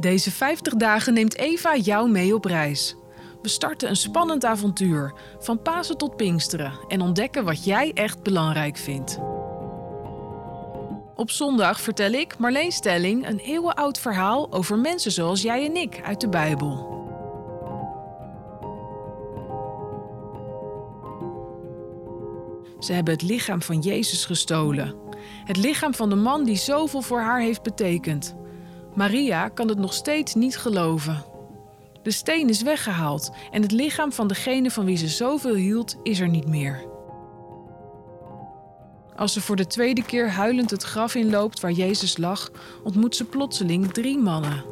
Deze 50 dagen neemt Eva jou mee op reis. We starten een spannend avontuur, van Pasen tot Pinksteren, en ontdekken wat jij echt belangrijk vindt. Op zondag vertel ik, Marleen Stelling, een eeuwenoud verhaal over mensen zoals jij en ik uit de Bijbel. Ze hebben het lichaam van Jezus gestolen. Het lichaam van de man die zoveel voor haar heeft betekend. Maria kan het nog steeds niet geloven. De steen is weggehaald en het lichaam van degene van wie ze zoveel hield is er niet meer. Als ze voor de tweede keer huilend het graf inloopt waar Jezus lag, ontmoet ze plotseling drie mannen.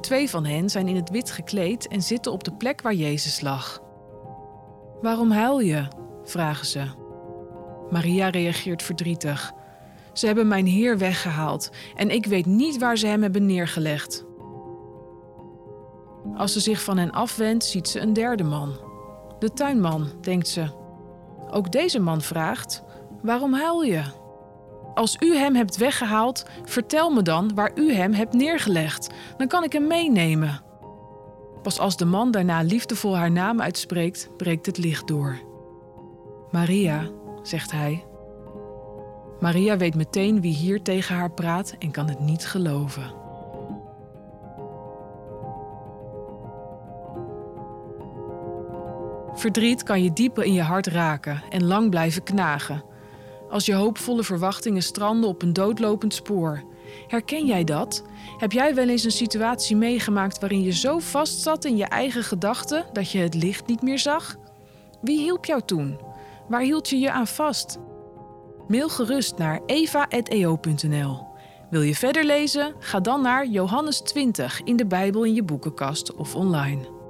Twee van hen zijn in het wit gekleed en zitten op de plek waar Jezus lag. Waarom huil je? vragen ze. Maria reageert verdrietig. Ze hebben mijn Heer weggehaald en ik weet niet waar ze hem hebben neergelegd. Als ze zich van hen afwendt, ziet ze een derde man. De tuinman, denkt ze. Ook deze man vraagt: Waarom huil je? Als u hem hebt weggehaald, vertel me dan waar u hem hebt neergelegd. Dan kan ik hem meenemen. Pas als de man daarna liefdevol haar naam uitspreekt, breekt het licht door. Maria, zegt hij. Maria weet meteen wie hier tegen haar praat en kan het niet geloven. Verdriet kan je dieper in je hart raken en lang blijven knagen. Als je hoopvolle verwachtingen stranden op een doodlopend spoor. Herken jij dat? Heb jij wel eens een situatie meegemaakt waarin je zo vast zat in je eigen gedachten dat je het licht niet meer zag? Wie hielp jou toen? Waar hield je je aan vast? Mail gerust naar eva.eo.nl. Wil je verder lezen? Ga dan naar Johannes 20 in de Bijbel in je boekenkast of online.